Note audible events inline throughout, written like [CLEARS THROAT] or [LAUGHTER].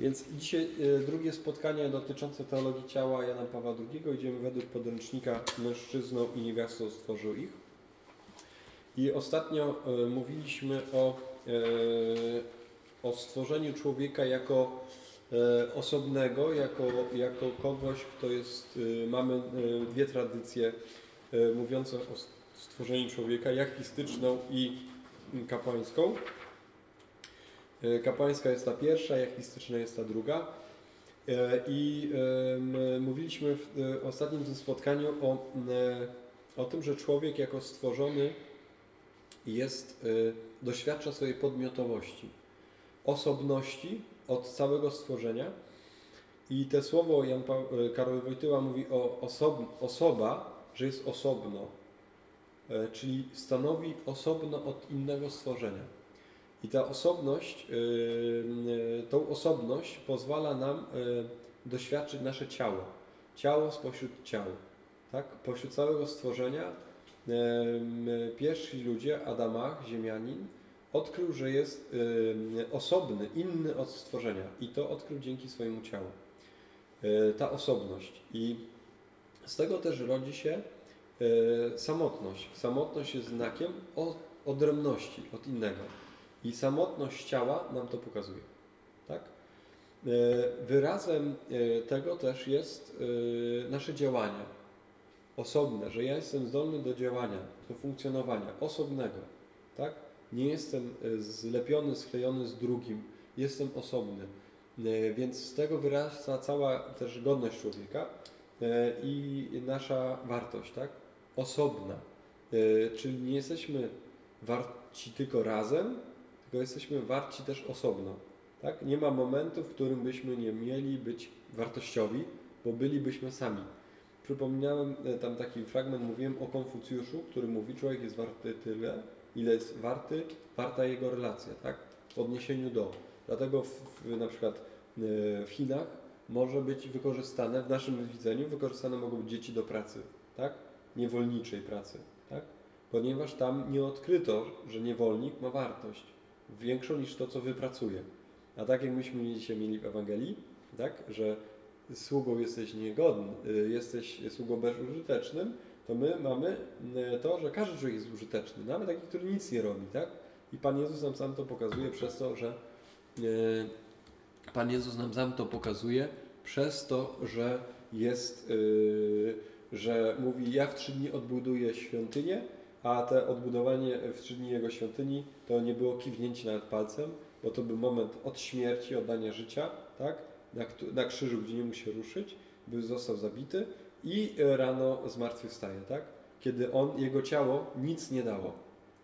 Więc dzisiaj e, drugie spotkanie dotyczące teologii ciała Jana Pawła II. Idziemy według podręcznika Mężczyzną i niewiastą stworzył ich. I ostatnio e, mówiliśmy o, e, o stworzeniu człowieka jako osobnego, jako, jako kogoś, kto jest, mamy dwie tradycje mówiące o stworzeniu człowieka, jachistyczną i kapłańską. E, kapłańska jest ta pierwsza, jachistyczna jest ta druga. E, I mówiliśmy w e, ostatnim tym spotkaniu o, o tym, że człowiek jako stworzony jest, doświadcza swojej podmiotowości, osobności od całego stworzenia. I te słowo Jan Karol Wojtyła mówi o osob osoba, że jest osobno, czyli stanowi osobno od innego stworzenia. I ta osobność, y, y, tą osobność pozwala nam y, doświadczyć nasze ciało. Ciało spośród ciał. Tak? Pośród całego stworzenia pierwsi ludzie, Adamach, ziemianin, odkrył, że jest osobny, inny od stworzenia. I to odkrył dzięki swojemu ciału. Ta osobność. I z tego też rodzi się samotność. Samotność jest znakiem odrębności od innego. I samotność ciała nam to pokazuje. Tak? E, wyrazem e, tego też jest e, nasze działanie osobne, że ja jestem zdolny do działania, do funkcjonowania osobnego. Tak? Nie jestem zlepiony, sklejony z drugim, jestem osobny. Więc z tego wyrasta cała też godność człowieka i nasza wartość, tak? Osobna. Czyli nie jesteśmy warci tylko razem, tylko jesteśmy warci też osobno. Tak? Nie ma momentu, w którym byśmy nie mieli być wartościowi, bo bylibyśmy sami. Przypomniałem e, tam taki fragment, mówiłem o Konfucjuszu, który mówi, człowiek jest warty tyle, ile jest warty, warta jego relacja, tak? W odniesieniu do. Dlatego w, w, na przykład e, w Chinach może być wykorzystane, w naszym widzeniu, wykorzystane mogą być dzieci do pracy, tak? Niewolniczej pracy, tak? Ponieważ tam nie odkryto, że niewolnik ma wartość większą niż to, co wypracuje. A tak jak myśmy dzisiaj mieli w Ewangelii, tak, że sługą jesteś niegodny, y, jesteś sługą bezużytecznym, to my mamy y, to, że każdy człowiek jest użyteczny, nawet taki, który nic nie robi, tak? I Pan Jezus nam sam to pokazuje przez to, że y, Pan Jezus nam sam to pokazuje przez to, że jest, że mówi, ja w trzy dni odbuduję świątynię, a te odbudowanie w trzy dni Jego świątyni to nie było kiwnięcie nawet palcem, bo to był moment od śmierci, oddania życia, tak? na, na krzyżu, gdzie nie mógł się ruszyć, był, został zabity i rano zmartwychwstaje, tak? kiedy on, jego ciało nic nie dało,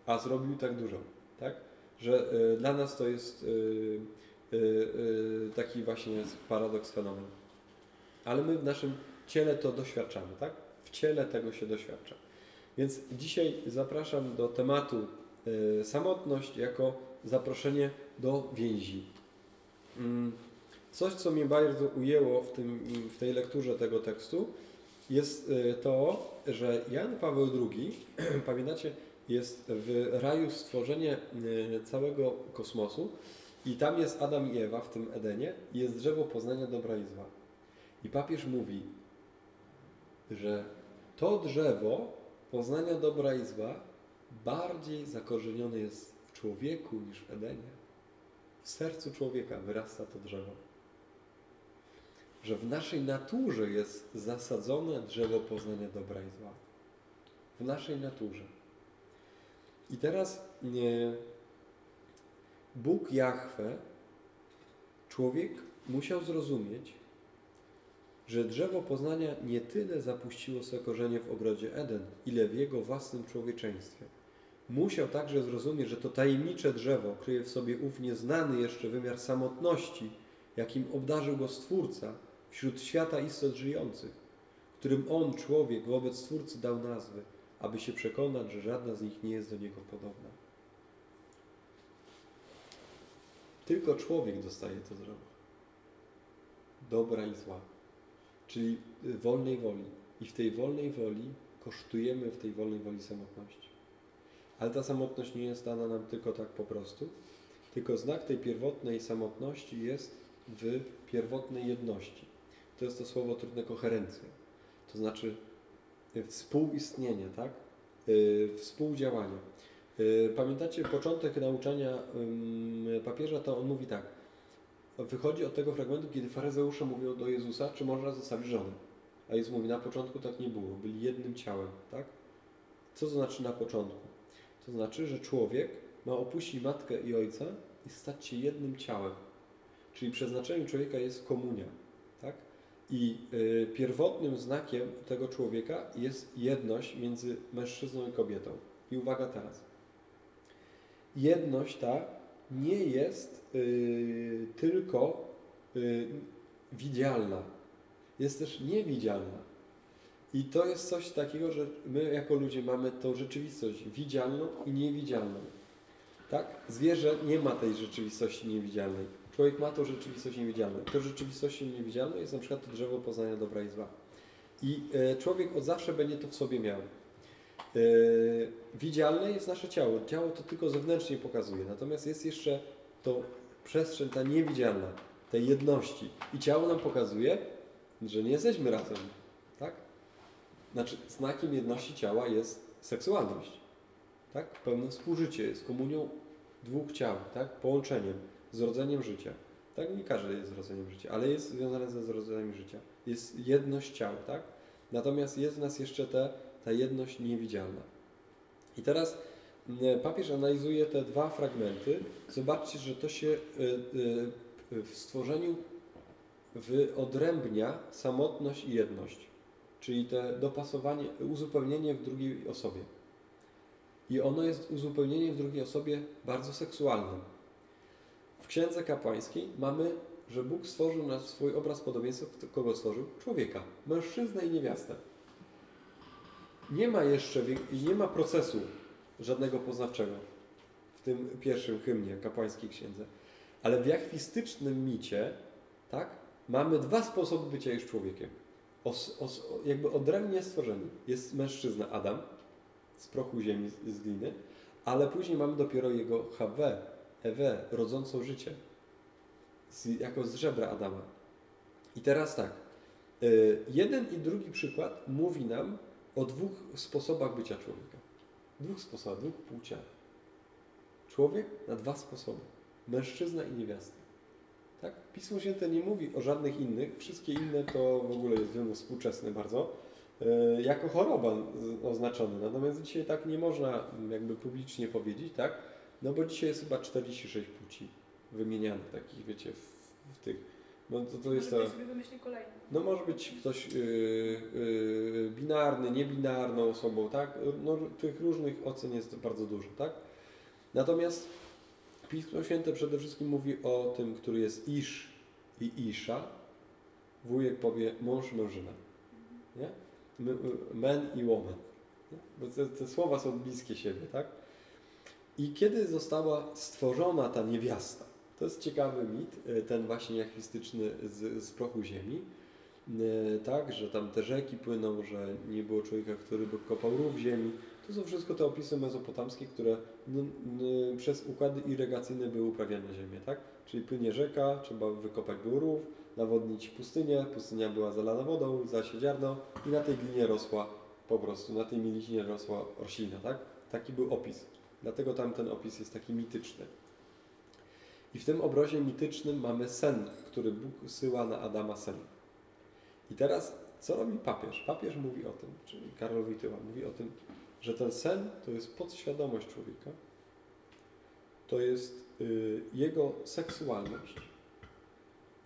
a zrobił tak dużo. Tak? Że y, dla nas to jest y, y taki właśnie paradoks, fenomen. Ale my w naszym ciele to doświadczamy, tak? W ciele tego się doświadcza. Więc dzisiaj zapraszam do tematu y, samotność jako zaproszenie do więzi. Mm, coś, co mnie bardzo ujęło w, tym, w tej lekturze tego tekstu, jest y, to, że Jan Paweł II, [CLEARS THROAT] pamiętacie, jest w raju stworzenie y, całego kosmosu i tam jest Adam i Ewa w tym Edenie i jest drzewo poznania dobra i zła. I papież mówi, że to drzewo poznania dobra i zła bardziej zakorzenione jest w człowieku niż w Edenie. W sercu człowieka wyrasta to drzewo. Że w naszej naturze jest zasadzone drzewo poznania dobra i zła. W naszej naturze. I teraz nie, Bóg Jahwe, człowiek musiał zrozumieć, że drzewo poznania nie tyle zapuściło swe korzenie w ogrodzie Eden, ile w jego własnym człowieczeństwie. Musiał także zrozumieć, że to tajemnicze drzewo kryje w sobie ów nieznany jeszcze wymiar samotności, jakim obdarzył go Stwórca wśród świata istot żyjących, którym on, człowiek, wobec Stwórcy dał nazwy, aby się przekonać, że żadna z nich nie jest do niego podobna. Tylko człowiek dostaje to drzewo. Dobra i zła czyli wolnej woli. I w tej wolnej woli kosztujemy w tej wolnej woli samotności. Ale ta samotność nie jest dana nam tylko tak po prostu, tylko znak tej pierwotnej samotności jest w pierwotnej jedności. To jest to słowo trudne koherencja. To znaczy współistnienie, tak? Współdziałanie. Pamiętacie początek nauczania papieża, to on mówi tak. Wychodzi od tego fragmentu, kiedy faryzeusze mówią do Jezusa, czy można zostawić żonę. A Jezus mówi, na początku tak nie było, byli jednym ciałem, tak? Co to znaczy na początku? To znaczy, że człowiek ma opuścić matkę i ojca i stać się jednym ciałem. Czyli przeznaczeniem człowieka jest komunia, tak? I y, pierwotnym znakiem tego człowieka jest jedność między mężczyzną i kobietą. I uwaga teraz. Jedność ta nie jest y, tylko y, widzialna, jest też niewidzialna. I to jest coś takiego, że my jako ludzie mamy tą rzeczywistość widzialną i niewidzialną. Tak? Zwierzę nie ma tej rzeczywistości niewidzialnej. Człowiek ma tą rzeczywistość niewidzialną. To rzeczywistości niewidzialną jest na przykład to drzewo poznania dobra i zła. I e, człowiek od zawsze będzie to w sobie miał. E, widzialne jest nasze ciało. Ciało to tylko zewnętrznie pokazuje. Natomiast jest jeszcze to przestrzeń ta niewidzialna, tej jedności. I ciało nam pokazuje, że nie jesteśmy razem. Tak? Znaczy, znakiem jedności ciała jest seksualność. Tak? Pełne współżycie jest komunią dwóch ciał, tak? połączeniem, zrodzeniem życia. Tak, nie każdy jest zrodzeniem życia, ale jest związane ze zrodzeniem życia. Jest jedność ciał, tak? Natomiast jest w nas jeszcze te, ta jedność niewidzialna. I teraz mm, papież analizuje te dwa fragmenty. Zobaczcie, że to się y, y, w stworzeniu wyodrębnia samotność i jedność. Czyli te dopasowanie, uzupełnienie w drugiej osobie. I ono jest uzupełnieniem w drugiej osobie bardzo seksualnym. W Księdze Kapłańskiej mamy, że Bóg stworzył na swój obraz podobieństwa, kogo stworzył? Człowieka, mężczyznę i niewiastę. Nie ma jeszcze, nie ma procesu żadnego poznawczego w tym pierwszym hymnie kapłańskiej księdze. Ale w jachwistycznym micie, tak, mamy dwa sposoby bycia już człowiekiem. Os, os, jakby odrębnie stworzeni. Jest mężczyzna Adam, z prochu ziemi, z gliny, ale później mamy dopiero jego Hawę, Ewę, rodzącą życie, z, jako z żebra Adama. I teraz tak, y, jeden i drugi przykład mówi nam o dwóch sposobach bycia człowieka. Dwóch sposobach, dwóch płciach. Człowiek na dwa sposoby. Mężczyzna i niewiasta. Tak? Pismo Święte nie mówi o żadnych innych. Wszystkie inne to w ogóle jest wymóg współczesny bardzo. E, jako choroba oznaczony. Natomiast dzisiaj tak nie można jakby publicznie powiedzieć, tak? No bo dzisiaj jest chyba 46 płci wymienianych takich, wiecie, w, w tych. No to, to jest to. sobie wymyśli kolejny. No może być ktoś yy, yy, binarny, niebinarną osobą, tak? No tych różnych ocen jest bardzo dużo, tak? Natomiast Pismo Święte przede wszystkim mówi o tym, który jest Isz i Isza. Wujek powie mąż, mężyna. Nie? men i woman. Bo te, te, słowa są bliskie siebie, tak? I kiedy została stworzona ta niewiasta, to jest ciekawy mit, e, ten właśnie jachwistyczny z, z prochu ziemi, e, tak, że tam te rzeki płyną, że nie było człowieka, który by kopał rów ziemi. To są wszystko te opisy mezopotamskie, które przez układy irygacyjne były uprawiane ziemię, tak? Czyli płynie rzeka, trzeba wykopać był rów, nawodnić pustynię, pustynia była zalana wodą, zasie ziarno i na tej glinie rosła po prostu, na tej mieliźnie rosła roślina, tak? Taki był opis. Dlatego tam ten opis jest taki mityczny. I w tym obrazie mitycznym mamy sen, który Bóg syła na Adama sen. I teraz co robi papież? Papież mówi o tym, czyli Karol Wojtyła mówi o tym, że ten sen to jest podświadomość człowieka, to jest y, jego seksualność,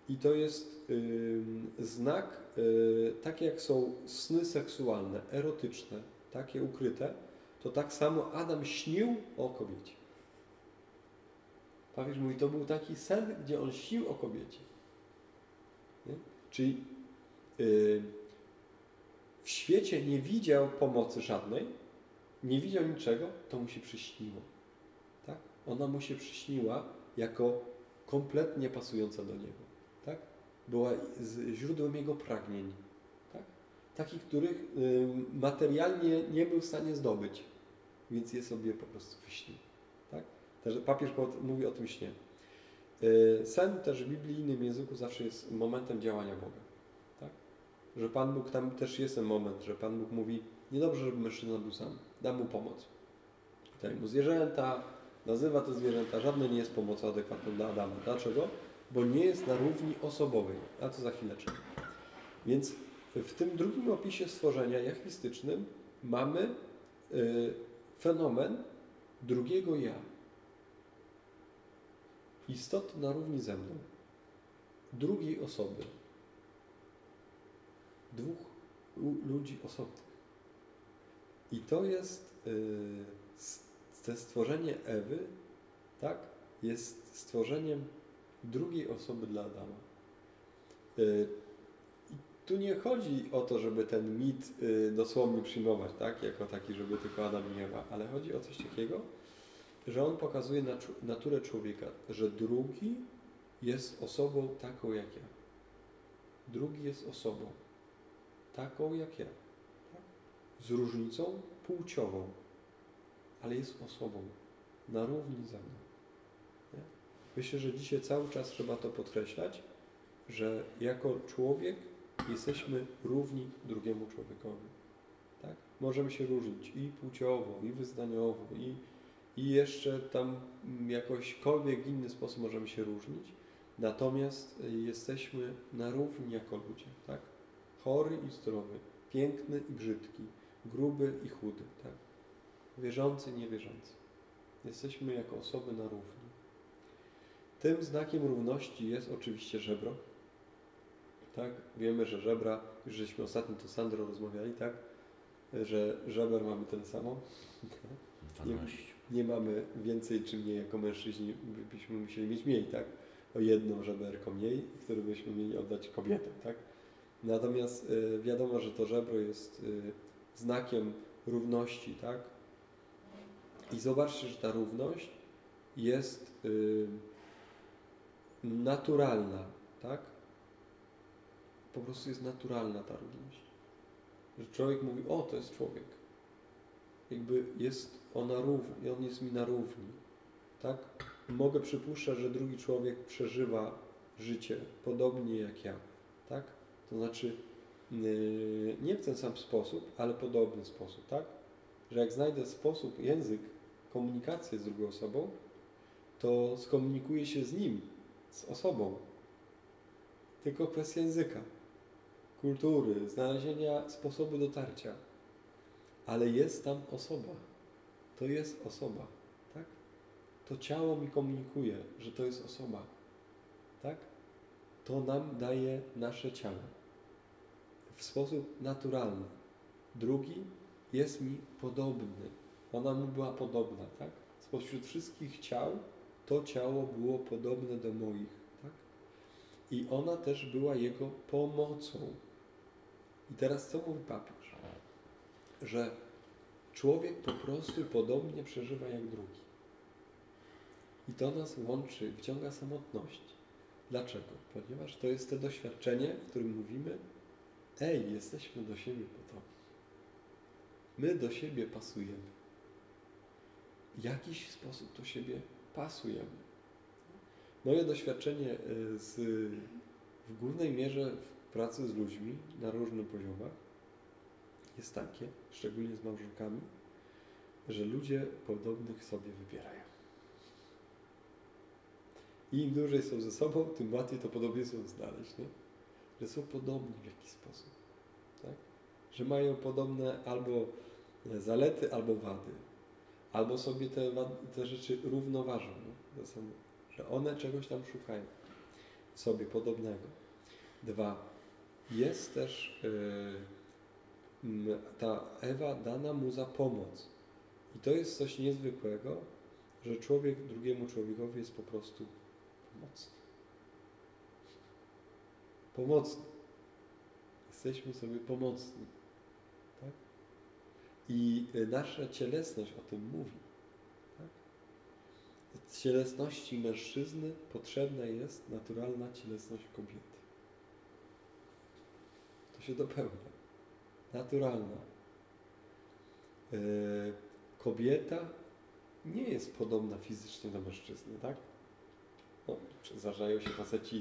i to jest y, znak, y, tak jak są sny seksualne, erotyczne, takie ukryte, to tak samo Adam śnił o kobiecie. Papież mówi, to był taki sen, gdzie on śnił o kobiecie. Nie? Czyli y, w świecie nie widział pomocy żadnej, nie widział niczego, to mu się przyśniło. Tak? Ona mu się przyśniła jako kompletnie pasująca do niego była źródłem jego pragnień. Tak? Takich, których materialnie nie był w stanie zdobyć, więc je sobie po prostu wyśnił. Papież mówi o tym śnie. Y, sen też w biblijnym języku zawsze jest momentem działania Boga. Tak? Że Pan Bóg, tam też jest ten moment, że Pan Bóg mówi, niedobrze, żeby mężczyzna był sam, dam mu pomoc. Daje mu zwierzęta, nazywa te zwierzęta, żadne nie jest pomocą adekwatną dla Adama. Dlaczego? Bo nie jest na równi osobowej. A to za chwileczkę. Więc w tym drugim opisie stworzenia jachwistycznym mamy y, fenomen drugiego ja. Istoty na równi ze mną. Drugiej osoby. Dwóch ludzi osobnych. I to jest y, te stworzenie Ewy, tak, jest stworzeniem drugiej osoby dla Adama. Y, tu nie chodzi o to, żeby ten mit y, dosłownie przyjmować, tak, jako taki, żeby tylko Adam i Ewa, ale chodzi o coś takiego, że on pokazuje naturę człowieka, że drugi jest osobą taką jak ja. Drugi jest osobą taką jak ja. Z różnicą płciową, ale jest osobą na równi ze mną. Nie? Myślę, że dzisiaj cały czas trzeba to podkreślać, że jako człowiek jesteśmy równi drugiemu człowiekowi. Tak? Możemy się różnić i płciowo, i wyznaniowo, i, i jeszcze tam jakośkolwiek inny sposób możemy się różnić. Natomiast jesteśmy na równi jako ludzie. Tak? Chory i zdrowy, piękny i brzydki, gruby i chudy. Tak? Wierzący i niewierzący. Jesteśmy jako osoby na równi. Tym znakiem równości jest oczywiście żebro. Tak? Wiemy, że żebra, już żeśmy ostatnio to Sandro rozmawiali, tak? Że żeber mamy tyle samo. [LAUGHS] Nie, nie, mamy więcej czy mniej jako mężczyźni byśmy musieli mieć mniej, tak? O jedną żeberko mniej, które byśmy mieli oddać kobietom, tak? Natomiast y, wiadomo, że to żebro jest y, znakiem równości, tak? I zobaczcie, że ta równość jest y, naturalna, tak? Po prostu jest naturalna ta równość. Że człowiek mówi, o, to jest człowiek. Jakby jest ona równa, on jest mi na równi, tak? Mogę przypuszczać, że drugi człowiek przeżywa życie podobnie jak ja, tak? To znaczy yy, nie w ten sam sposób, ale podobny sposób, tak? Że jak znajdę sposób, język, komunikację z drugą osobą, to skomunikuję się z nim, z osobą. Tylko kwestia języka, kultury, znalezienia sposobu dotarcia. Ale jest tam osoba. To jest osoba, tak? To ciało mi komunikuje, że to jest osoba, tak? To nam daje nasze ciało w sposób naturalny. Drugi jest mi podobny. Ona mu była podobna, tak? Spośród wszystkich ciał to ciało było podobne do moich, tak? I ona też była jego pomocą. I teraz co mówi papież? Że człowiek po prostu podobnie przeżywa jak drugi. I to nas łączy, wciąga samotność. Dlaczego? Ponieważ to jest to doświadczenie, w którym mówimy, ej, jesteśmy do siebie podobni. My do siebie pasujemy. W jakiś sposób do siebie pasujemy. Moje doświadczenie y, z, w głównej mierze w pracy z ludźmi na różnych poziomach jest takie, szczególnie z małżonkami, że ludzie podobnych sobie wybierają. I im dłużej są ze sobą, tym łatwiej to podobieństwo znaleźć, nie? że są podobni w jakiś sposób. Tak? Że mają podobne albo zalety, albo wady. Albo sobie te, te rzeczy równoważą. Nie? że one czegoś tam szukają sobie podobnego. Dwa. Jest też yy, ta Ewa dana mu za pomoc. I to jest coś niezwykłego, że człowiek drugiemu człowiekowi jest po prostu pomocny. Pomocny. Jesteśmy sobie pomocni. Tak? I nasza cielesność o tym mówi. Tak? Z cielesności mężczyzny potrzebna jest naturalna cielesność kobiety. To się dopełnia. Naturalna. Yy, kobieta nie jest podobna fizycznie do mężczyzny, tak? No, zdarzają się faceci,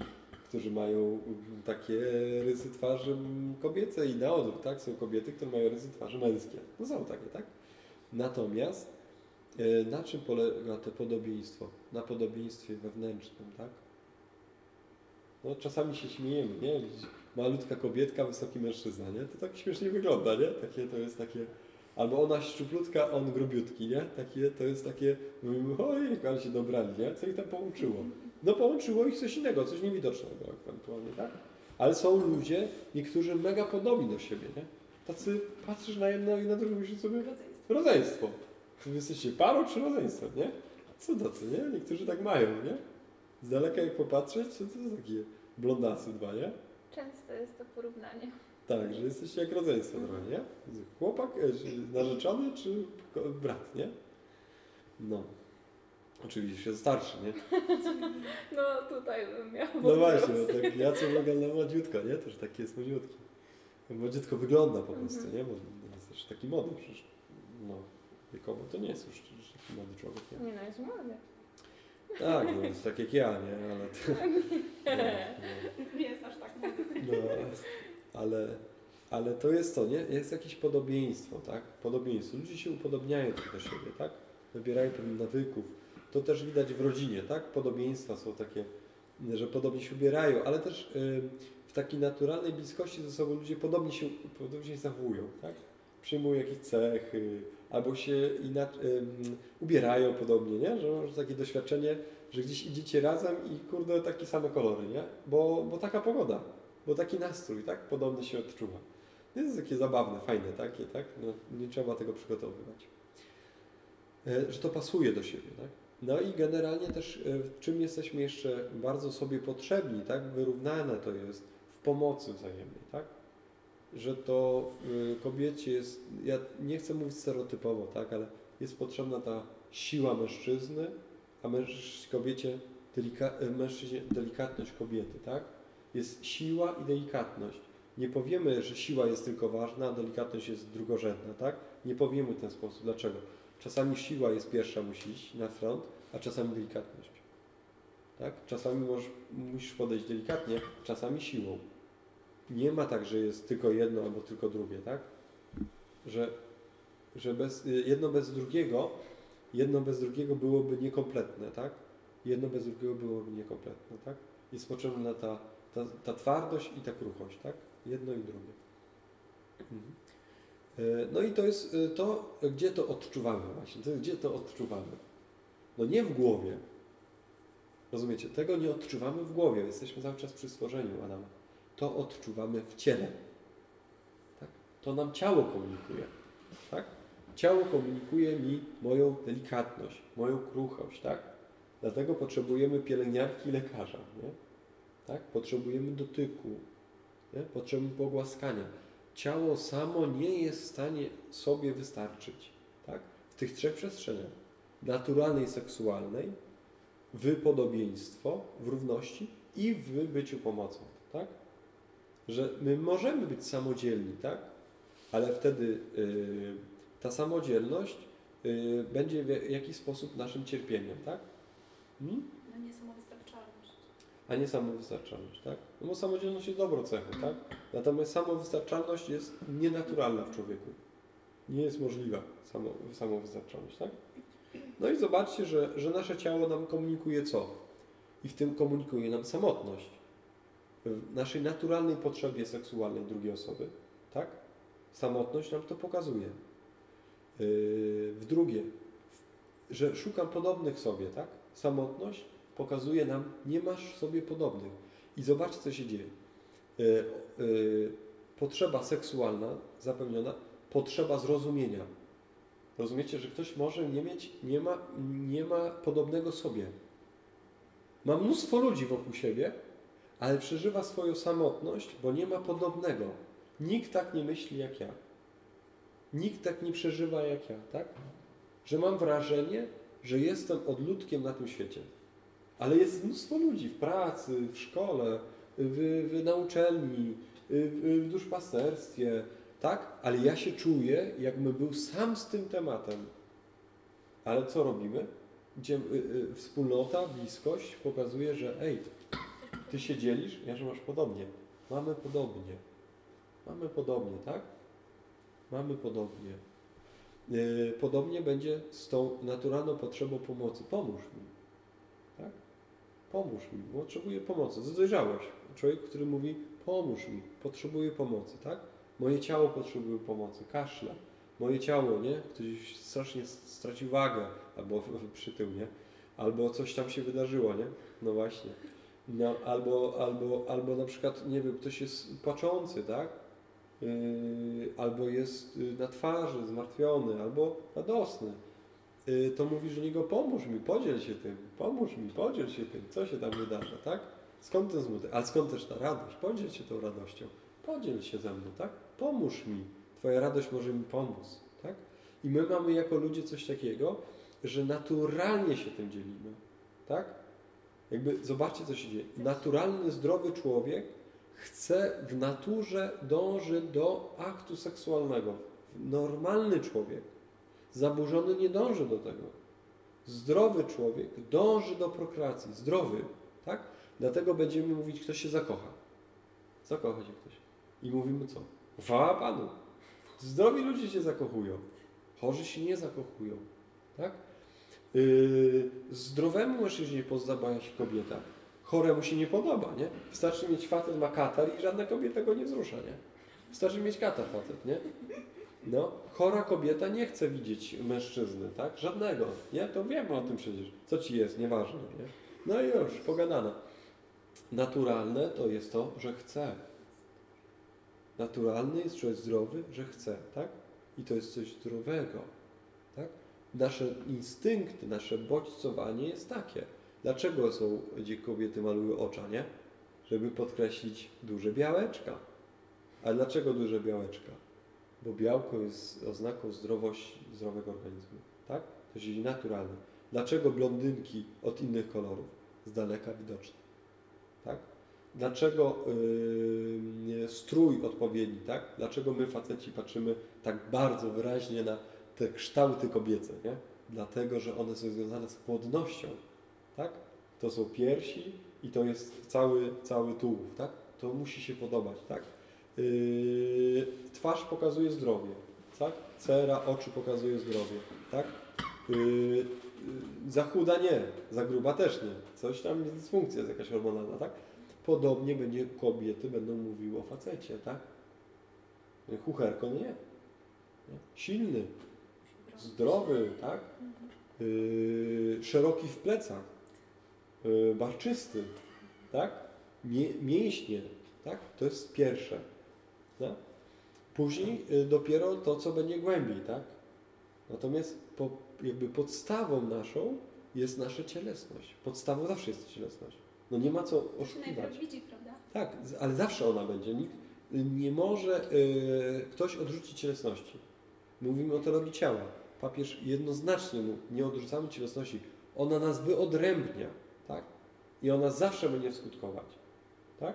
którzy mają takie rysy twarzy kobiece i na odwrót, tak? Są kobiety, które mają rysy twarzy męskie. No są takie, tak? Natomiast e, na czym polega to podobieństwo? Na podobieństwie wewnętrznym, tak? No czasami się śmiejemy, nie? Malutka kobietka, wysoki mężczyzna, nie? To tak śmiesznie wygląda, nie? Takie to jest takie... Albo ona szczuplutka, on grubiutki, nie? Takie, to jest takie, mówimy, ojej, ale się dobrali, nie? Co ich tam połączyło? No połączyło ich coś innego, coś niewidocznego ewentualnie, tak? Ale są ludzie, niektórzy mega podobni do siebie, nie? Tacy patrzysz na jedno i na drugie myślisz sobie, Rodzeństwo. rodzeństwo. Wy jesteście parą czy rodzeństwem, nie? Co tacy, nie? Niektórzy tak mają, nie? Z daleka jak popatrzeć, to to są takie blondasy dwa, nie? Często jest to porównanie. Tak, że jesteście jak rodzeństwo trochę, nie? Chłopak, e, czy narzeczony, czy brat, nie? No. Oczywiście starszy, nie? [LAUGHS] No tutaj bym miała No właśnie, no tak ja co wygląda młodziutko, nie? Też taki jest młodziutki. Młodziutko wygląda po prostu, Mhm. nie? Bo jest też taki młody przecież. No, wiekowo to nie jest już już taki młody człowiek, nie? Nie no, jest młody. Tak, no jest tak jak ja, nie? Ale to, [LAUGHS] no, Nie jest aż tak no, ale, ale to jest to, nie? Jest jakieś podobieństwo, tak? Podobieństwo. Ludzie się upodobniają do siebie, tak? Wybierają pewnych nawyków. To też widać w rodzinie, tak? Podobieństwa są takie, że podobnie się ubierają, ale też y, w takiej naturalnej bliskości ze sobą ludzie podobnie się, podobnie się zachowują, tak? Przyjmują jakieś cechy, albo się inaczej, ubierają podobnie, nie? Że masz takie doświadczenie, że gdzieś idziecie razem i kurde takie same kolory, nie? Bo, bo taka pogoda, bo taki nastrój, tak? Podobny się odczuwa. To jest takie zabawne, fajne takie, tak? No, nie trzeba tego przygotowywać. E, Że to pasuje do siebie, tak? No i generalnie też e, w czym jesteśmy jeszcze bardzo sobie potrzebni, tak? Wyrównane to jest w pomocy wzajemnej, tak? Że to w kobiecie jest, ja nie chcę mówić stereotypowo, tak? Ale jest potrzebna ta siła mężczyzny, a męż, kobiecie delika, e, mężczyźnie delikatność kobiety, tak? Jest siła i delikatność. Nie powiemy, że siła jest tylko ważna, a delikatność jest drugorzędna, tak? Nie powiemy w ten sposób. Dlaczego? Czasami siła jest pierwsza, musi iść na front, a czasami delikatność. Tak? Czasami możesz, musisz podejść delikatnie, czasami siłą. Nie ma tak, że jest tylko jedno albo tylko drugie, tak? Że, że bez, jedno bez drugiego, jedno bez drugiego byłoby niekompletne, tak? Jedno bez drugiego byłoby niekompletne, tak? Jest potrzebna ta, ta, ta twardość i ta kruchość, tak? Jedno i drugie. Mhm. E, No i to jest e, to, gdzie to odczuwamy właśnie, to, gdzie to odczuwamy. No nie w głowie. Rozumiecie? Tego nie odczuwamy w głowie. Jesteśmy cały czas przy stworzeniu Adama. To odczuwamy w ciele. Tak? To nam ciało komunikuje. Tak? Ciało komunikuje mi moją delikatność, moją kruchość. Tak? Dlatego potrzebujemy pielęgniarki i lekarza. Nie? Tak? Potrzebujemy dotyku. Nie? Potrzebujemy pogłaskania. Ciało samo nie jest w stanie sobie wystarczyć. Tak? W tych trzech przestrzeniach. Naturalnej, seksualnej, w podobieństwo, w równości i w byciu pomocą. Tak? Że my możemy być samodzielni, tak? ale wtedy y, ta samodzielność y, będzie w jakiś sposób naszym cierpieniem. Tak? Hmm? No nie samowystarczalność. a nie samowystarczalność, tak? No bo samodzielność jest dobrą cechą, tak? Natomiast samowystarczalność jest nienaturalna w człowieku. Nie jest możliwa samo, samowystarczalność, tak? No i zobaczcie, że, że nasze ciało nam komunikuje co? I w tym komunikuje nam samotność. W naszej naturalnej potrzebie seksualnej drugiej osoby, tak? Samotność nam to pokazuje. Yy, w drugie, że szukam podobnych sobie, tak? Samotność pokazuje nam, nie masz sobie podobnych. I zobaczcie, co się dzieje. E, e, potrzeba seksualna zapełniona, potrzeba zrozumienia. Rozumiecie, że ktoś może nie mieć, nie ma, nie ma podobnego sobie. Ma mnóstwo ludzi wokół siebie, ale przeżywa swoją samotność, bo nie ma podobnego. Nikt tak nie myśli jak ja. Nikt tak nie przeżywa jak ja, tak? Że mam wrażenie, że jestem odludkiem na tym świecie. Ale jest mnóstwo ludzi w pracy, w szkole, w, w w, w duszpasterstwie, tak? Ale ja się czuję, jakbym był sam z tym tematem. Ale co robimy? gdzie y, y, wspólnota, bliskość pokazuje, że ej, ty się dzielisz, ja że masz podobnie. Mamy podobnie. Mamy podobnie, tak? Mamy podobnie. Y, Podobnie będzie z tą naturalną potrzebą pomocy. Pomóż mi. Tak? Pomóż mi, potrzebuję pomocy. Dojrzałeś. Człowiek, który mówi, pomóż mi, potrzebuję pomocy, tak? Moje ciało potrzebuje pomocy, kaszle. Moje ciało, nie? Ktoś strasznie stracił wagę, albo [LAUGHS] przytył, nie? Albo coś tam się wydarzyło, nie? No właśnie. No, albo, albo, albo na przykład, nie wiem, ktoś jest płaczący, tak? Yy, albo jest yy, na twarzy, zmartwiony, albo radosny. Yy, to mówisz do niego, pomóż mi, podziel się tym, pomóż mi, podziel się tym, co się tam wydarza, tak? Skąd ten smutek? Ale skąd też ta radość? Podziel się tą radością. Podziel się ze mną, tak? Pomóż mi. Twoja radość może mi pomóc, tak? I my mamy jako ludzie coś takiego, że naturalnie się tym dzielimy, tak? Jakby zobaczcie, co się dzieje. Naturalny, zdrowy człowiek chce w naturze dąży do aktu seksualnego. Normalny człowiek, zaburzony nie dąży do tego. Zdrowy człowiek dąży do prokreacji. Zdrowy, tak? Dlatego będziemy mówić, ktoś się zakocha. Zakocha się ktoś. I mówimy co? Chwała Panu. Zdrowi ludzie się zakochują. Chorzy się nie zakochują. Tak? Yy, zdrowemu mężczyźnie podoba się kobieta. Choremu się nie podoba, nie? Wystarczy mieć facet ma katar i żadna kobieta go nie wzrusza, nie? Wystarczy mieć katar facet, nie? No, chora kobieta nie chce widzieć mężczyzny, tak? Żadnego, nie? To wiemy o tym przecież. Co ci jest, nieważne, nie? No i już, pogadana. Naturalne to jest to, że chce. Naturalny jest człowiek zdrowy, że chce, tak? I to jest coś zdrowego? Nasze instynkty, nasze bodźcowanie jest takie. Dlaczego są, gdzie kobiety malują ocza, nie? Żeby podkreślić duże białeczka. A dlaczego duże białeczka? Bo białko jest oznaką zdrowości, zdrowego organizmu, tak? To się dzieje naturalnie. Dlaczego blondynki od innych kolorów? Z daleka widoczne, tak? Dlaczego yy, strój odpowiedni, tak? Dlaczego my faceci patrzymy tak bardzo wyraźnie na te kształty kobiece, nie? Dlatego, że one są związane z płodnością, tak? To są piersi i to jest cały, cały tułów, tak? To musi się podobać, tak? Yy, twarz pokazuje zdrowie, tak? Cera, oczy pokazuje zdrowie, tak? Yy, yy, za chuda nie, za gruba też nie. Coś tam jest dysfunkcja jest jakaś hormonalna, tak? Podobnie będzie kobiety będą mówiły o facecie, tak? Chucherko nie. nie. Silny, zdrowy, tak? Yy, szeroki w plecach, yy, barczysty, tak? Mie mięśnie, tak? To jest pierwsze. Tak? Później yy, dopiero to, co będzie głębiej, tak? Natomiast po, jakby podstawą naszą jest nasza cielesność. Podstawą zawsze jest cielesność. No nie ma co oszukiwać. widzi, prawda? Tak, ale zawsze ona będzie. Nikt nie może y, ktoś odrzucić cielesności. Mówimy o teologii ciała. Papież jednoznacznie mówi, nie odrzucamy cielesności. Ona nas wyodrębnia, tak? I ona zawsze będzie skutkować, tak?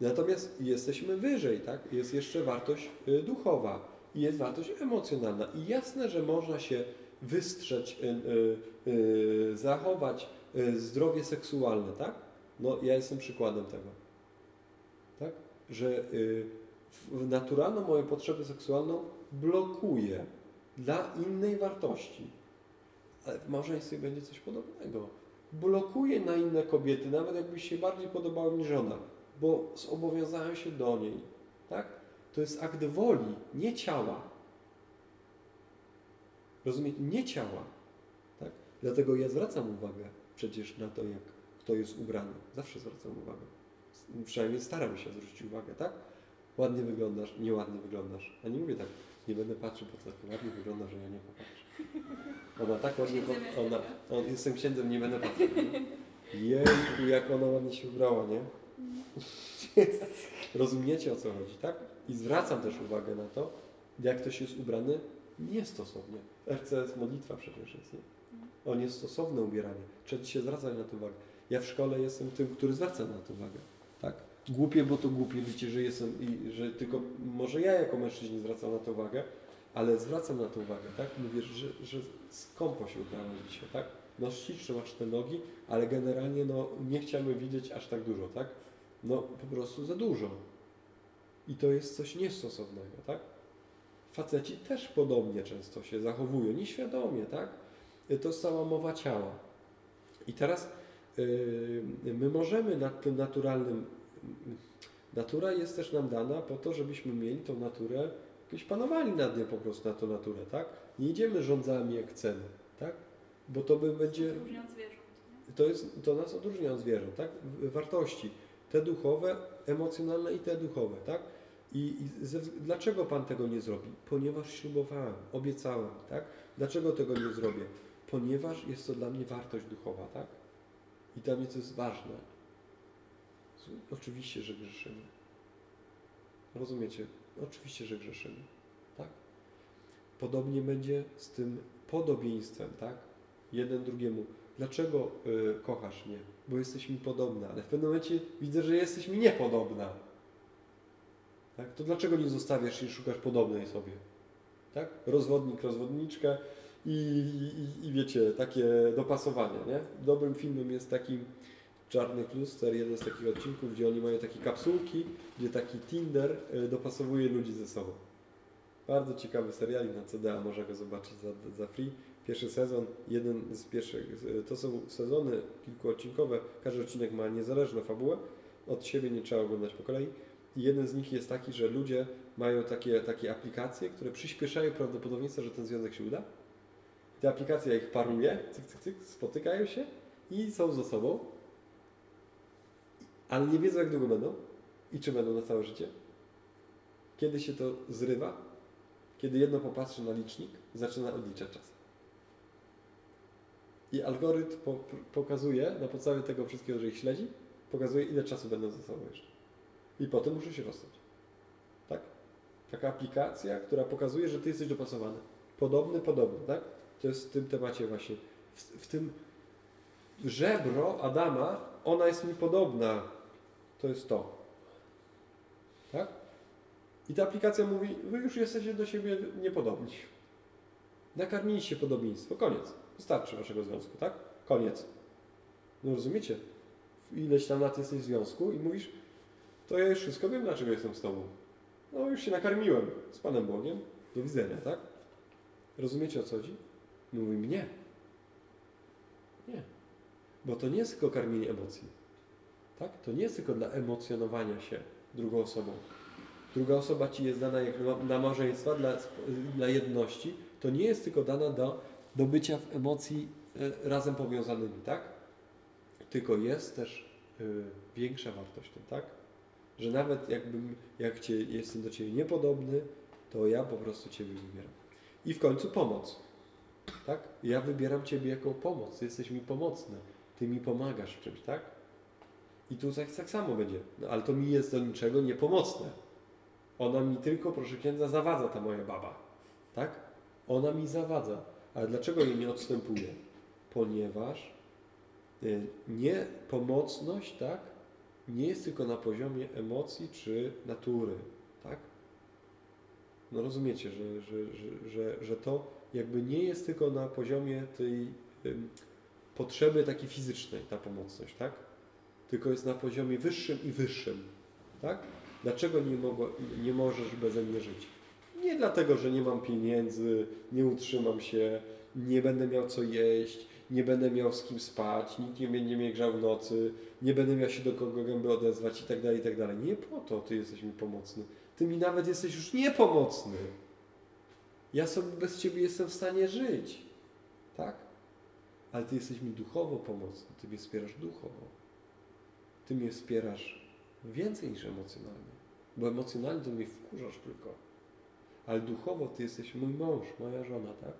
Natomiast jesteśmy wyżej, tak? Jest jeszcze wartość y, duchowa i jest wartość emocjonalna. I jasne, że można się wystrzec, y, y, zachować zdrowie seksualne, tak? No, ja jestem przykładem tego. Tak? Że naturalną moją potrzebę seksualną blokuję dla innej wartości. Ale w małżeństwie będzie coś podobnego. Blokuję na inne kobiety, nawet jakby się bardziej podobały mi żona, bo zobowiązałem się do niej. Tak? To jest akt woli, nie ciała. Rozumiecie? Nie ciała. Tak? Dlatego ja zwracam uwagę przecież na to, jak kto jest ubrany. Zawsze zwracam uwagę. Przynajmniej staram się zwrócić uwagę, tak? Ładnie wyglądasz, nieładnie wyglądasz. A nie mówię tak, nie będę patrzył, bo to tak ładnie wygląda, że ja nie popatrzę. Ona tak ładnie, ona, on, jestem księdzem, nie będę patrzył. Jejku, jak ona ładnie się ubrała, nie? Rozumiecie o co chodzi, tak? I zwracam też uwagę na to, jak ktoś jest ubrany niestosownie. RCS modlitwa przecież jest, nie? O niestosowne ubieranie. Trzeba się zwracać na to uwagę. Ja w szkole jestem tym, który zwraca na to uwagę. Głupie, bo to głupie, wiecie, że jestem i że tylko może ja jako mężczyźni zwracam na to uwagę, ale zwracam na to uwagę, tak? Mówię, że, że skąpo się ubrałem dzisiaj, tak? nosić, trzyma cztery nogi, ale generalnie no, nie chciamy widzieć aż tak dużo, tak? No po prostu za dużo. I to jest coś niestosownego, tak? Faceci też podobnie często się zachowują, nieświadomie, tak? To cała mowa ciała. I teraz yy, my możemy nad tym naturalnym. Natura jest też nam dana po to, żebyśmy mieli tą naturę, jakoś panowali nad nią po prostu na tą naturę, tak? Nie idziemy rządzami jak chcemy, tak? Bo to by będzie. To, jest, to nas odróżnia od zwierząt, tak? Wartości. Te duchowe, emocjonalne i te duchowe, tak? I, i ze, dlaczego Pan tego nie zrobi? Ponieważ ślubowałem, obiecałem, tak? Dlaczego tego nie zrobię? Ponieważ jest to dla mnie wartość duchowa, tak? I dla mnie to jest ważne. Oczywiście, że grzeszymy. Rozumiecie? Oczywiście, że grzeszymy, tak? Podobnie będzie z tym podobieństwem, tak? Jeden drugiemu. Dlaczego y, kochasz mnie? Bo jesteś mi podobna, ale w pewnym momencie widzę, że jesteś mi niepodobna. Tak? To dlaczego nie zostawiasz i szukasz podobnej sobie? Tak? Rozwodnik, rozwodniczka i, i, i wiecie, takie dopasowanie, nie? Dobrym filmem jest taki Czarny Kluster, jeden z takich odcinków, gdzie oni mają takie kapsułki, gdzie taki Tinder y, dopasowuje ludzi ze sobą. Bardzo ciekawy serial na CDA, można go zobaczyć za, za free. Pierwszy sezon, jeden z pierwszych, to są sezony kilkuodcinkowe, każdy odcinek ma niezależną fabułę, od siebie nie trzeba oglądać po kolei. I jeden z nich jest taki, że ludzie mają takie, takie aplikacje, które przyspieszają prawdopodobieństwo, że ten związek się uda. Te aplikacja ich paruje, cyk, cyk, cyk, spotykają się i są ze sobą, ale nie wiedzą jak długo będą i czy będą na całe życie. Kiedy się to zrywa, kiedy jedno popatrzy na licznik, zaczyna odliczać czas. I algorytm po, pokazuje, na podstawie tego wszystkiego, że ich śledzi, pokazuje, ile czasu będą ze sobą jeszcze. I potem muszę się rozstać. Tak? Taka aplikacja, która pokazuje, że ty jesteś dopasowany. Podobny, podobny, tak? To jest w tym temacie właśnie. W, w tym żebro Adama, ona jest mi podobna. To jest to. Tak? I ta aplikacja mówi, wy już jesteście do siebie niepodobni. Nakarmiliście podobieństwo. Koniec. Wystarczy waszego związku, tak? Koniec. No rozumiecie? Ileś tam lat jesteś w związku i mówisz, to ja już wszystko wiem, dlaczego jestem z tobą. No już się nakarmiłem z Panem Bogiem. Do widzenia, tak? Rozumiecie o co chodzi? Mówi nie. Nie. Bo to nie jest tylko karmienie emocji. Tak? To nie jest tylko dla emocjonowania się drugą osobą. Druga osoba ci jest dana jak na małżeństwa, dla, dla jedności. To nie jest tylko dana do, do bycia w emocji e, razem powiązanymi, tak? Tylko jest też y, większa wartość tym, tak? Że nawet jakbym, jak cię, jestem do Ciebie niepodobny, to ja po prostu Ciebie wybieram. I w końcu pomoc. Tak? Ja wybieram Ciebie jako pomoc. Jesteś mi pomocny. Ty mi pomagasz w czymś, tak? I tu tak, tak samo będzie. No, ale to mi jest do niczego niepomocne. Ona mi tylko, proszę księdza, zawadza ta moja baba. Tak? Ona mi zawadza. Ale dlaczego jej nie odstępuje? Ponieważ y, niepomocność, tak? Nie jest tylko na poziomie emocji czy natury, tak? No rozumiecie, że, że, że, że, że to jakby nie jest tylko na poziomie tej potrzeby takiej fizycznej, ta pomocność, tak? Tylko jest na poziomie wyższym i wyższym, tak? Dlaczego nie, mogło, nie możesz beze mnie żyć? Nie dlatego, że nie mam pieniędzy, nie utrzymam się, nie będę miał co jeść, nie będę miał z kim spać, nikt nie będzie mnie grzał w nocy, nie będę miał się do kogo gęby odezwać i tak dalej, i tak dalej. Nie po to Ty jesteś mi pomocny. Ty mi nawet jesteś już niepomocny. Ja sobie bez Ciebie jestem w stanie żyć. Tak? Ale Ty jesteś mi duchowo pomocny. Ty mnie wspierasz duchowo. Ty mnie wspierasz więcej niż emocjonalnie. Bo emocjonalnie to mnie wkurzasz tylko. Ale duchowo Ty jesteś mój mąż, moja żona, tak?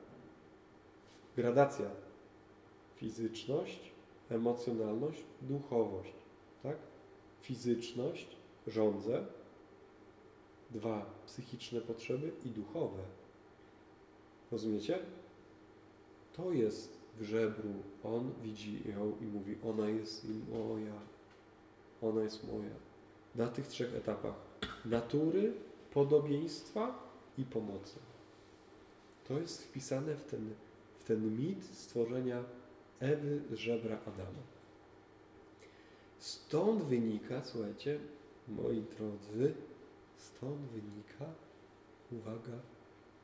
Gradacja. Fizyczność, emocjonalność, duchowość. Tak? Fizyczność, rządzę. Dwa, psychiczne potrzeby i duchowe. Rozumiecie? To jest w żebru. On widzi ją i mówi, ona jest moja. Ona jest moja. Na tych trzech etapach. Natury, podobieństwa i pomocy. To jest wpisane w ten, w ten mit stworzenia Ewy z żebra Adama. Stąd wynika, słuchajcie, moi drodzy, stąd wynika, uwaga,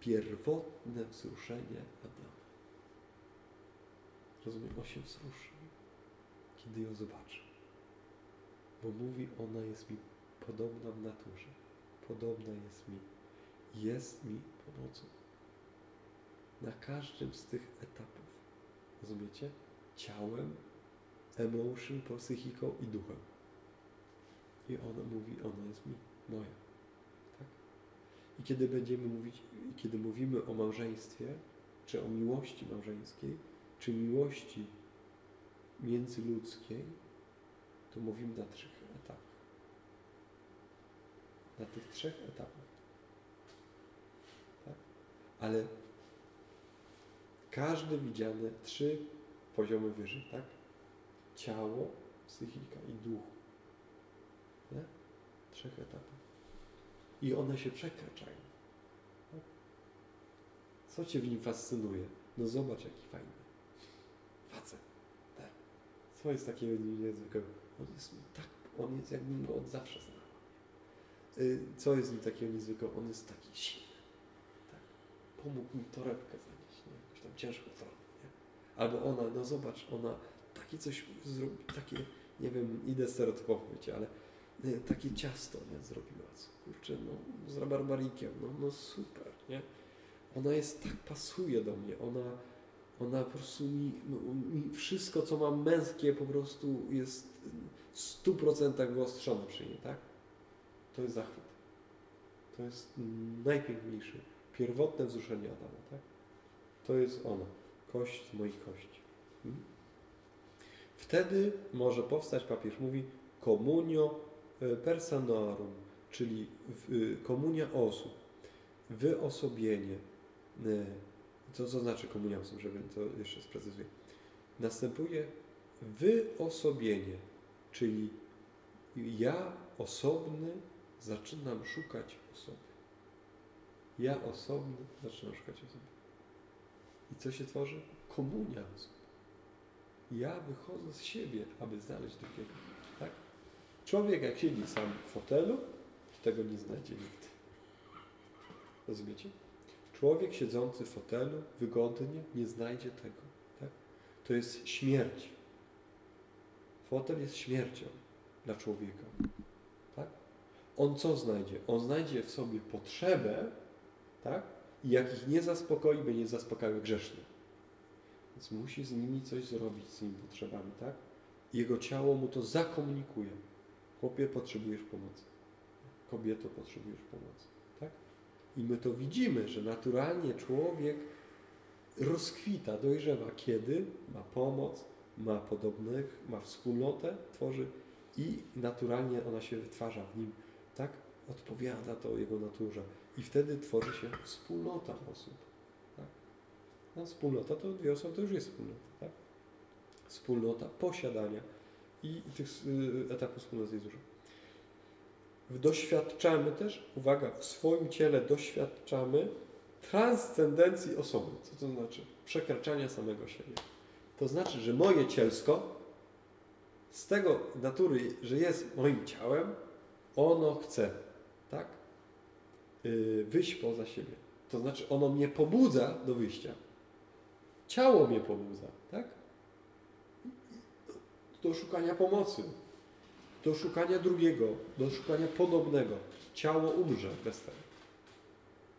pierwotne wzruszenie Adama. Rozumiem, on się wzruszył, kiedy ją zobaczył. Bo mówi, ona jest mi podobna w naturze. Podobna jest mi. Jest mi pomocą. Na każdym z tych etapów. Rozumiecie? Ciałem, emotion, psychiką i duchem. I ona mówi, ona jest mi, moja. Tak? I kiedy będziemy mówić, kiedy mówimy o małżeństwie, czy o miłości małżeńskiej, czy miłości międzyludzkiej, to mówimy na trzech etapach. Na tych trzech etapach. Tak? Ale każdy widziany trzy poziomy wyżej, tak? Ciało, psychika i duch. Nie? Trzech etapach. I one się przekraczają. Tak? Co Cię w nim fascynuje? No zobacz, jaki fajny. Facet. Tak. Co jest takiego niezwykłego? On jest tak, on jest jakbym go od zawsze znał. Y, Co jest nim takiego niezwykłego? On jest taki silny. Tak. Pomógł mi torebkę zanieść, nie? Jakąś tam ciężką torebkę, nie? Albo ona, no zobacz, ona takie coś zrobi, takie, nie wiem, idę stereotypowo wiecie, ale y, takie ciasto, nie? Zrobiła. Kurczę, no, z rabarbarikiem, no, no super, nie? Ona jest, tak pasuje do mnie, ona, ona po prostu mi, no, mi wszystko, co mam męskie, po prostu jest w stu procentach wyostrzone przy niej, tak? To jest zachwyt. To jest najpiękniejsze, pierwotne wzruszenie Adama, tak? To jest ona, kość moich kości. Hmm? Wtedy może powstać, papież mówi, communio personarum, czyli komunia osób, wyosobienie. Co, co znaczy komunia osób, żeby to jeszcze sprecyzuję. Następuje wyosobienie, czyli ja osobny zaczynam szukać osoby. Ja osobny zaczynam szukać osoby. I co się tworzy? Komunia osób. Ja wychodzę z siebie, aby znaleźć drugiego. Tak? Człowiek jak siedzi sam w fotelu, tego nie znajdzie nigdy. Rozumiecie? Człowiek siedzący w fotelu wygodnie nie znajdzie tego. Tak? To jest śmierć. Fotel jest śmiercią dla człowieka. Tak? On co znajdzie? On znajdzie w sobie potrzebę, tak? I jak ich nie zaspokoi, będzie zaspokajał grzecznie. Więc musi z nimi coś zrobić, z tymi potrzebami, tak? Jego ciało mu to zakomunikuje. Chłopie, potrzebujesz pomocy. Kobieto, potrzebujesz pomocy. I my to widzimy, że naturalnie człowiek rozkwita, dojrzewa, kiedy ma pomoc, ma podobnych, ma wspólnotę, tworzy i naturalnie ona się wytwarza w nim, tak? Odpowiada to jego naturze. I wtedy tworzy się wspólnota osób. Tak? No, wspólnota to dwie osoby to już jest wspólnota. Tak? Wspólnota posiadania i tych y, etapów wspólnoty jest dużo. Doświadczamy też, uwaga, w swoim ciele doświadczamy transcendencji osoby. Co to znaczy? Przekraczania samego siebie. To znaczy, że moje cielsko z tego natury, że jest moim ciałem, ono chce, tak? Yy, wyjść poza siebie. To znaczy, ono mnie pobudza do wyjścia. Ciało mnie pobudza, tak? Do szukania pomocy, do szukania drugiego, do szukania podobnego. Ciało umrze bez tego.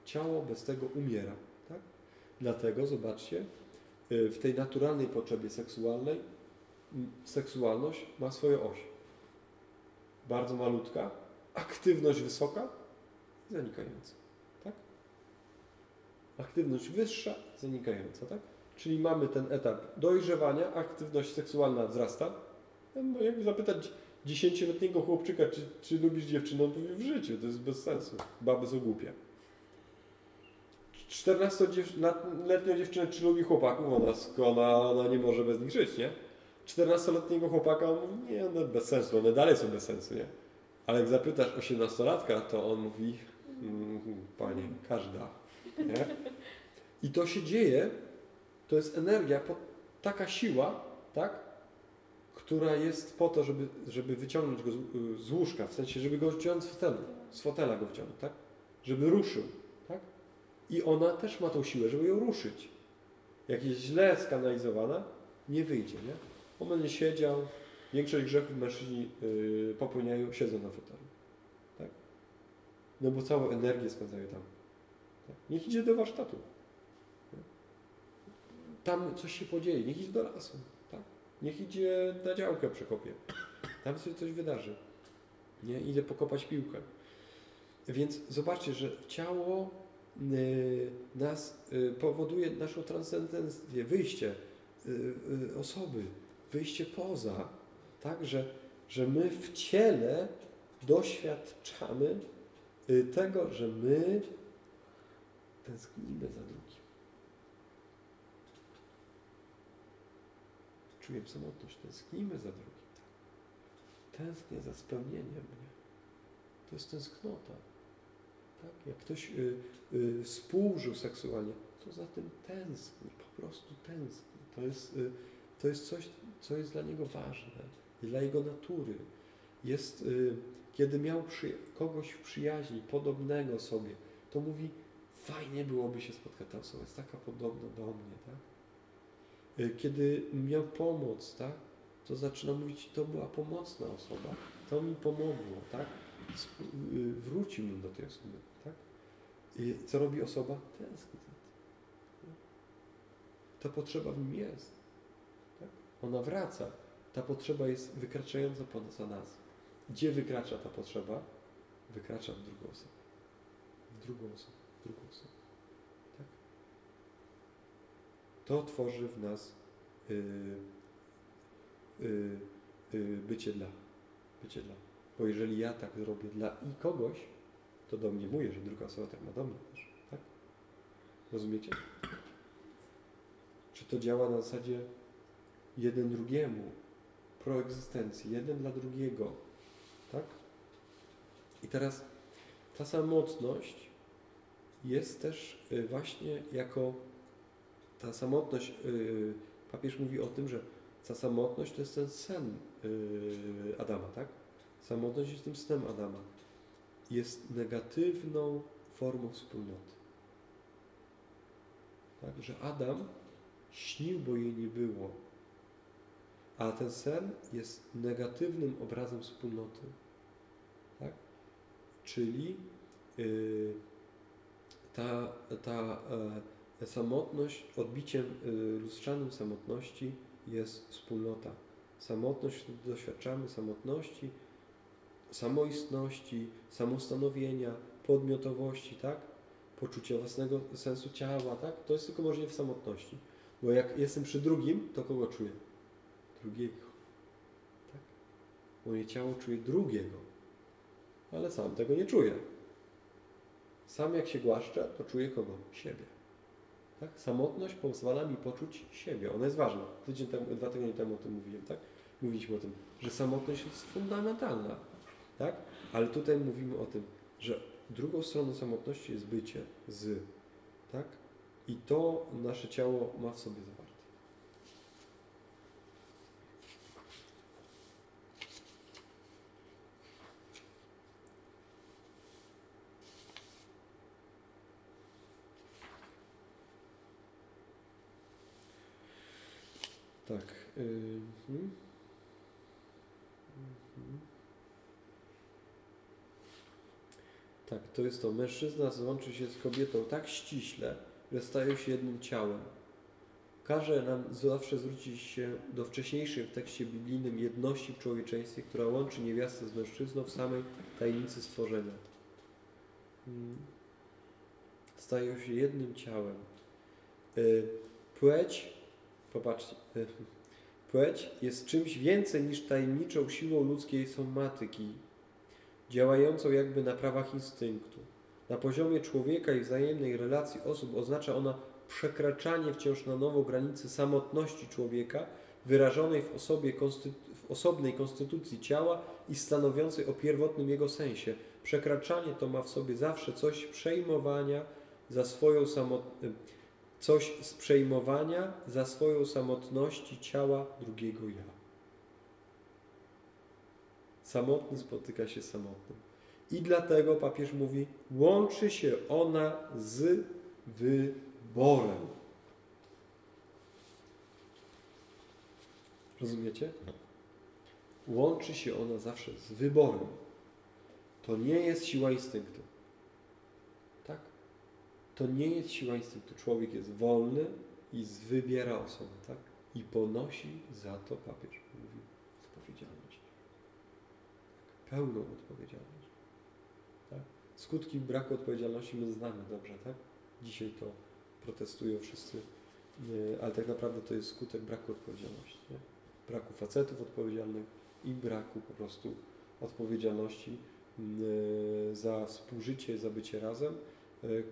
Ciało bez tego umiera, tak? Dlatego, zobaczcie, w tej naturalnej potrzebie seksualnej seksualność ma swoją oś. Bardzo malutka, aktywność wysoka, zanikająca. Tak? Aktywność wyższa, zanikająca, tak? Czyli mamy ten etap dojrzewania, aktywność seksualna wzrasta. No, jakby zapytać dziesięcioletniego chłopczyka, czy, czy lubisz dziewczynę, on powie w życiu, to jest bez sensu. Baby są głupie. 14-letnią dziewczynę, czy lubi chłopaków, ona, ona, ona nie może bez nich żyć, nie? 14-letniego chłopaka, on mówi, nie, one bez sensu, one dalej są bez sensu, nie? Ale jak zapytasz 18-latka, to on mówi, mm, panie, każda, nie? I to się dzieje, to jest energia, taka siła, tak? Która jest po to, żeby, żeby wyciągnąć go z, z łóżka, w sensie, żeby go wciągnąć z fotelu, z fotela go wciągnąć, tak? Żeby ruszył, tak? I ona też ma tą siłę, żeby ją ruszyć. Jak jest źle skanalizowana, nie wyjdzie, nie? On będzie siedział, większość grzechów mężczyźni yy, popełniają siedzą na fotelu, tak? No bo całą energię spędzają tam. Tak? Niech idzie do warsztatu. Tam coś się podzieje, niech idzie do lasu? Niech idzie na działkę przekopie. Tam się coś wydarzy. Nie? Idę pokopać piłkę. Więc zobaczcie, że ciało y, nas y, powoduje naszą transcendencję, wyjście y, osoby, wyjście poza, tak? Że, że my w ciele doświadczamy tego, że my tęsknimy za drugim. Czuję samotność, tęsknimy za drugim. Tęsknię za spełnieniem mnie. To jest tęsknota. Tak? Jak ktoś y, y, współżył seksualnie, to za tym tęskni, po prostu tęskni. To jest, y, to jest coś, co jest dla niego ważne, dla jego natury. Jest, y, kiedy miał przy, kogoś w przyjaźni, podobnego sobie, to mówi, fajnie byłoby się spotkać, ta osoba jest taka podobna do mnie, tak? Y, Kiedy miał pomoc, tak? To zaczyna mówić, to była pomocna osoba, to mi pomogło, tak? Y, Wrócił mi do tej osoby, tak? I co robi osoba? Tęskni. Ta potrzeba w nim jest. Tak? Ona wraca. Ta potrzeba jest wykraczająca poza nas. Gdzie wykracza ta potrzeba? Wykracza w drugą osobę. W drugą osobę. W drugą osobę. Tak? To tworzy w nas yy, yy, yy, bycie dla. Bycie dla. Bo jeżeli ja tak robię dla i kogoś, to do mnie mówię, że druga osoba tak ma do mnie też. Tak? Rozumiecie? Czy to działa na zasadzie jeden drugiemu, proegzystencji, jeden dla drugiego, tak? I teraz ta samotność jest też y, właśnie jako ta samotność, y, papież mówi o tym, że ta samotność to jest ten sen y, Adama, tak? Samotność jest tym snem Adama. Jest negatywną formą wspólnoty. Tak? Że Adam śnił, bo jej nie było. A ten sen jest negatywnym obrazem wspólnoty. Tak? Czyli yy, ta, ta e, samotność, odbiciem y, lustrzanym samotności jest wspólnota. Samotność, doświadczamy samotności, samoistności, samostanowienia, podmiotowości, tak? Poczucia własnego sensu ciała, tak? To jest tylko możliwe w samotności. Bo jak jestem przy drugim, to kogo czuję? Drugiego. Tak? Moje ciało czuje drugiego. Ale sam tego nie czuję. Sam jak się głaszczę, to czuję kogo? Siebie. Tak? Samotność pozwala mi poczuć siebie. Ona jest ważna. Tydzień temu, dwa tygodnie temu o tym mówiłem, tak? Mówiliśmy o tym, że samotność jest fundamentalna. Tak? Ale tutaj mówimy o tym, że drugą stroną samotności jest bycie z. Tak? I to nasze ciało ma w sobie Tak. Yy, mhm. Mhm. Tak, to jest to. Mężczyzna złączy się z kobietą tak ściśle, że stają się jednym ciałem. Każe nam zawsze zwrócić się do wcześniejszej w tekście biblijnym jedności w człowieczeństwie, która łączy niewiastę z mężczyzną w samej tajemnicy stworzenia. Mm. Stają się jednym ciałem. Y, Płeć, popatrzcie, płeć jest czymś więcej niż tajemniczą siłą ludzkiej somatyki, działającą jakby na prawach instynktu. Na poziomie człowieka i wzajemnej relacji osób oznacza ona przekraczanie wciąż na nowo granicy samotności człowieka, wyrażonej w, osobie w osobnej konstytucji ciała i stanowiącej o pierwotnym jego sensie. Przekraczanie to ma w sobie zawsze coś przejmowania za swoją samotność. Coś z przejmowania za swoją samotności ciała drugiego ja. Samotny spotyka się samotnym. I dlatego papież mówi, łączy się ona z wyborem. Rozumiecie? Łączy się ona zawsze z wyborem. To nie jest siła instynktu. To nie jest siła instynktu. Człowiek jest wolny i wybiera osobę, tak? I ponosi za to papież mówi odpowiedzialność. Pełną odpowiedzialność. Tak? Skutki braku odpowiedzialności my znamy dobrze, tak? Dzisiaj to protestują wszyscy, nie, ale tak naprawdę to jest skutek braku odpowiedzialności. Nie? Braku facetów odpowiedzialnych i braku po prostu odpowiedzialności y, za współżycie, za bycie razem,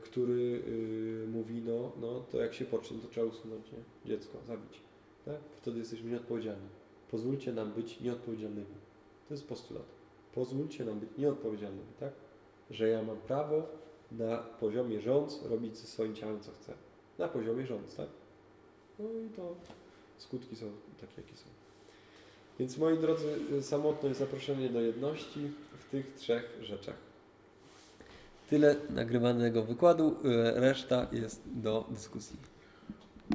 który y, mówi, no, no to jak się pocznie, to trzeba usunąć nie? dziecko, zabić. Tak? Wtedy jesteśmy nieodpowiedzialni. Pozwólcie nam być nieodpowiedzialnymi. To jest postulat. Pozwólcie nam być nieodpowiedzialnymi, tak? Że ja mam prawo na poziomie rządz robić ze swoim ciałem co chcę. Na poziomie rządz, tak? No i to skutki są takie, jakie są. Więc moi drodzy, samotność, zaproszenie do jedności w tych trzech rzeczach. Tyle nagrywanego wykładu, y, reszta jest do dyskusji.